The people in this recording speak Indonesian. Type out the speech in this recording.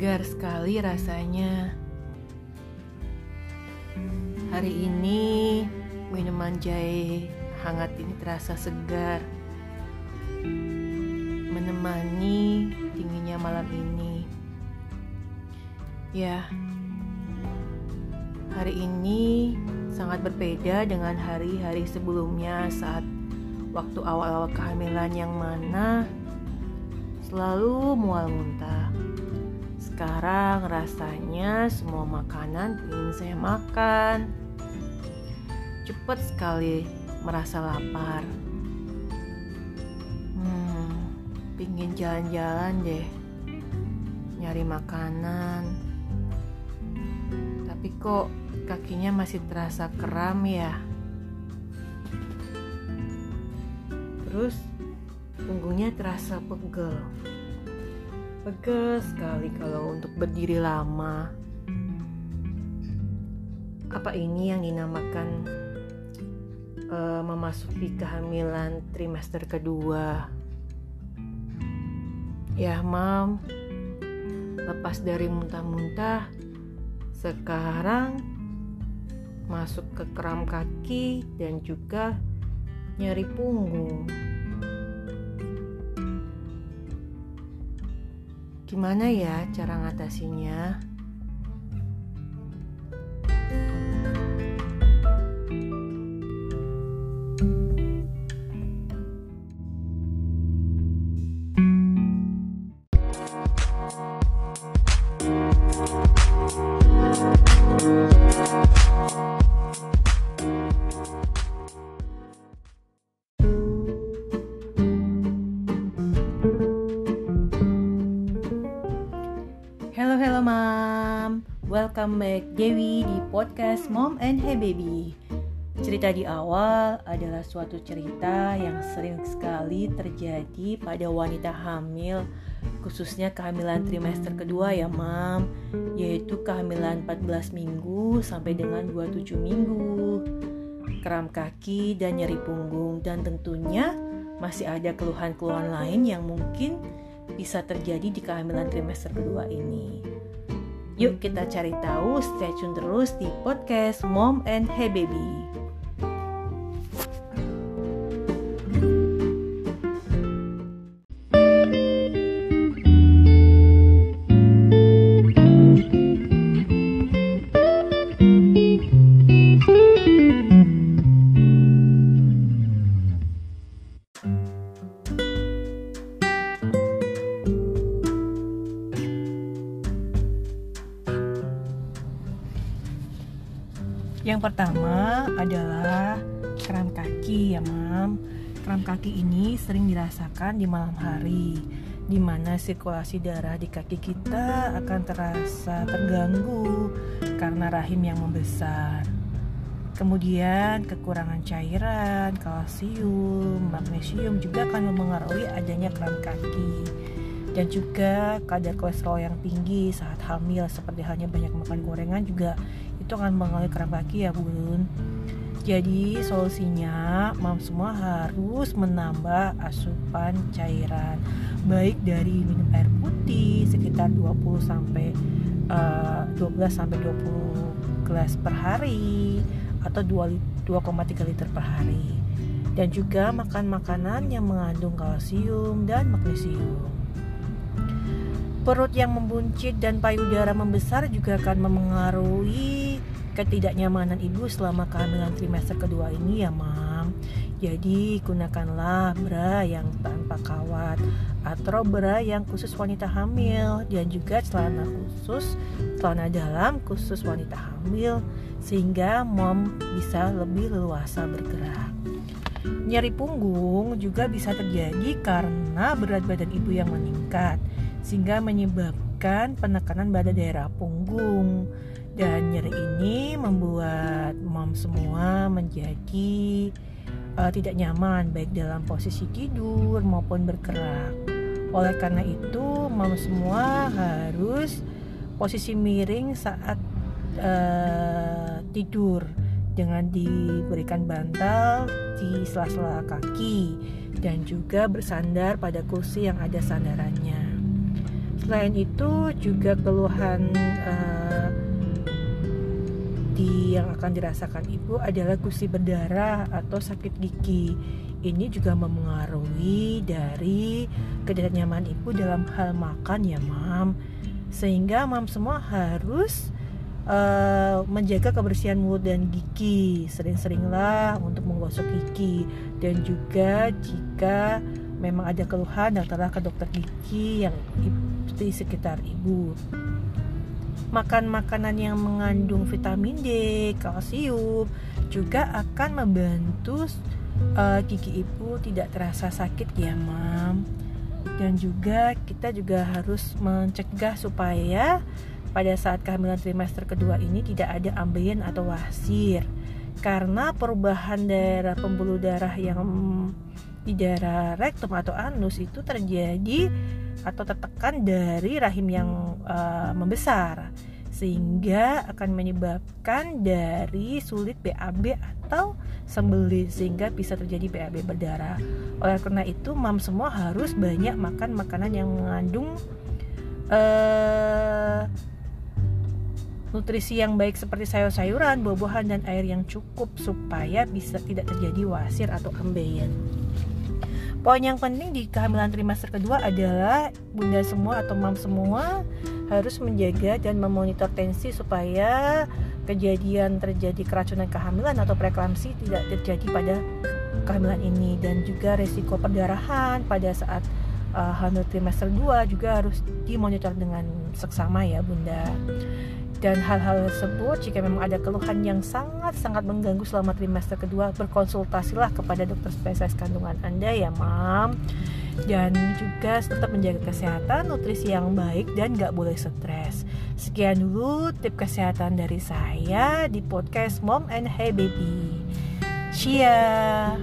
Segar sekali rasanya. Hari ini minuman jahe hangat ini terasa segar. Menemani dinginnya malam ini. Ya, hari ini sangat berbeda dengan hari-hari sebelumnya saat waktu awal-awal kehamilan yang mana selalu mual muntah. Sekarang rasanya semua makanan ingin saya makan. Cepat sekali merasa lapar. Hmm, pingin jalan-jalan deh, nyari makanan. Tapi kok kakinya masih terasa kram ya? Terus punggungnya terasa pegel. Pegel sekali kalau untuk berdiri lama. Apa ini yang dinamakan uh, memasuki kehamilan trimester kedua? Ya, Mam. Lepas dari muntah-muntah, sekarang masuk ke kram kaki dan juga nyeri punggung. Gimana ya cara ngatasinya? Welcome back Dewi di podcast Mom and Hey Baby. Cerita di awal adalah suatu cerita yang sering sekali terjadi pada wanita hamil khususnya kehamilan trimester kedua ya mam yaitu kehamilan 14 minggu sampai dengan 27 minggu kram kaki dan nyeri punggung dan tentunya masih ada keluhan-keluhan lain yang mungkin bisa terjadi di kehamilan trimester kedua ini. Yuk kita cari tahu, stay tune terus di podcast Mom and Hey Baby. Yang pertama adalah kram kaki ya mam Kram kaki ini sering dirasakan di malam hari di mana sirkulasi darah di kaki kita akan terasa terganggu karena rahim yang membesar. Kemudian kekurangan cairan, kalsium, magnesium juga akan mempengaruhi adanya kram kaki dan juga kadar kolesterol yang tinggi saat hamil seperti halnya banyak makan gorengan juga itu akan mengalami kram kaki ya bun. Jadi solusinya mam semua harus menambah asupan cairan. Baik dari minum air putih sekitar 20 sampai uh, 12 sampai 20 gelas per hari atau 2,3 liter per hari. Dan juga makan makanan yang mengandung kalsium dan magnesium Perut yang membuncit dan payudara membesar juga akan memengaruhi ketidaknyamanan ibu selama kehamilan trimester kedua ini ya mam. Jadi gunakanlah bra yang tanpa kawat atau bra yang khusus wanita hamil dan juga celana khusus celana dalam khusus wanita hamil sehingga mom bisa lebih leluasa bergerak. Nyeri punggung juga bisa terjadi karena berat badan ibu yang meningkat sehingga menyebabkan penekanan pada daerah punggung dan nyeri ini membuat mom semua menjadi uh, tidak nyaman baik dalam posisi tidur maupun bergerak. Oleh karena itu, mom semua harus posisi miring saat uh, tidur dengan diberikan bantal di sela-sela kaki dan juga bersandar pada kursi yang ada sandarannya. Selain itu juga keluhan uh, di yang akan dirasakan ibu adalah gusi berdarah atau sakit gigi. Ini juga mempengaruhi dari ketidaknyamanan ibu dalam hal makan ya mam. Sehingga mam semua harus uh, menjaga kebersihan mulut dan gigi. Sering-seringlah untuk menggosok gigi. Dan juga jika memang ada keluhan datanglah ke dokter gigi yang di sekitar ibu. Makan makanan yang mengandung vitamin D, kalsium juga akan membantu uh, gigi ibu tidak terasa sakit ya mam. Dan juga kita juga harus mencegah supaya pada saat kehamilan trimester kedua ini tidak ada ambeien atau wasir. Karena perubahan daerah pembuluh darah yang di daerah rektum atau anus itu terjadi atau tertekan dari rahim yang uh, membesar sehingga akan menyebabkan dari sulit BAB atau sembelit sehingga bisa terjadi BAB berdarah. Oleh karena itu, mam semua harus banyak makan makanan yang mengandung uh, nutrisi yang baik seperti sayur-sayuran, buah-buahan dan air yang cukup supaya bisa tidak terjadi wasir atau ambeien. Poin yang penting di kehamilan trimester kedua adalah bunda semua atau mam semua harus menjaga dan memonitor tensi supaya kejadian terjadi keracunan kehamilan atau preeklamsi tidak terjadi pada kehamilan ini. Dan juga resiko perdarahan pada saat uh, trimester 2 juga harus dimonitor dengan seksama ya bunda. Dan hal-hal tersebut jika memang ada keluhan yang sangat-sangat mengganggu selama trimester kedua berkonsultasilah kepada dokter spesialis kandungan Anda ya mam. Dan juga tetap menjaga kesehatan nutrisi yang baik dan gak boleh stres. Sekian dulu tip kesehatan dari saya di podcast Mom and Hey Baby Cia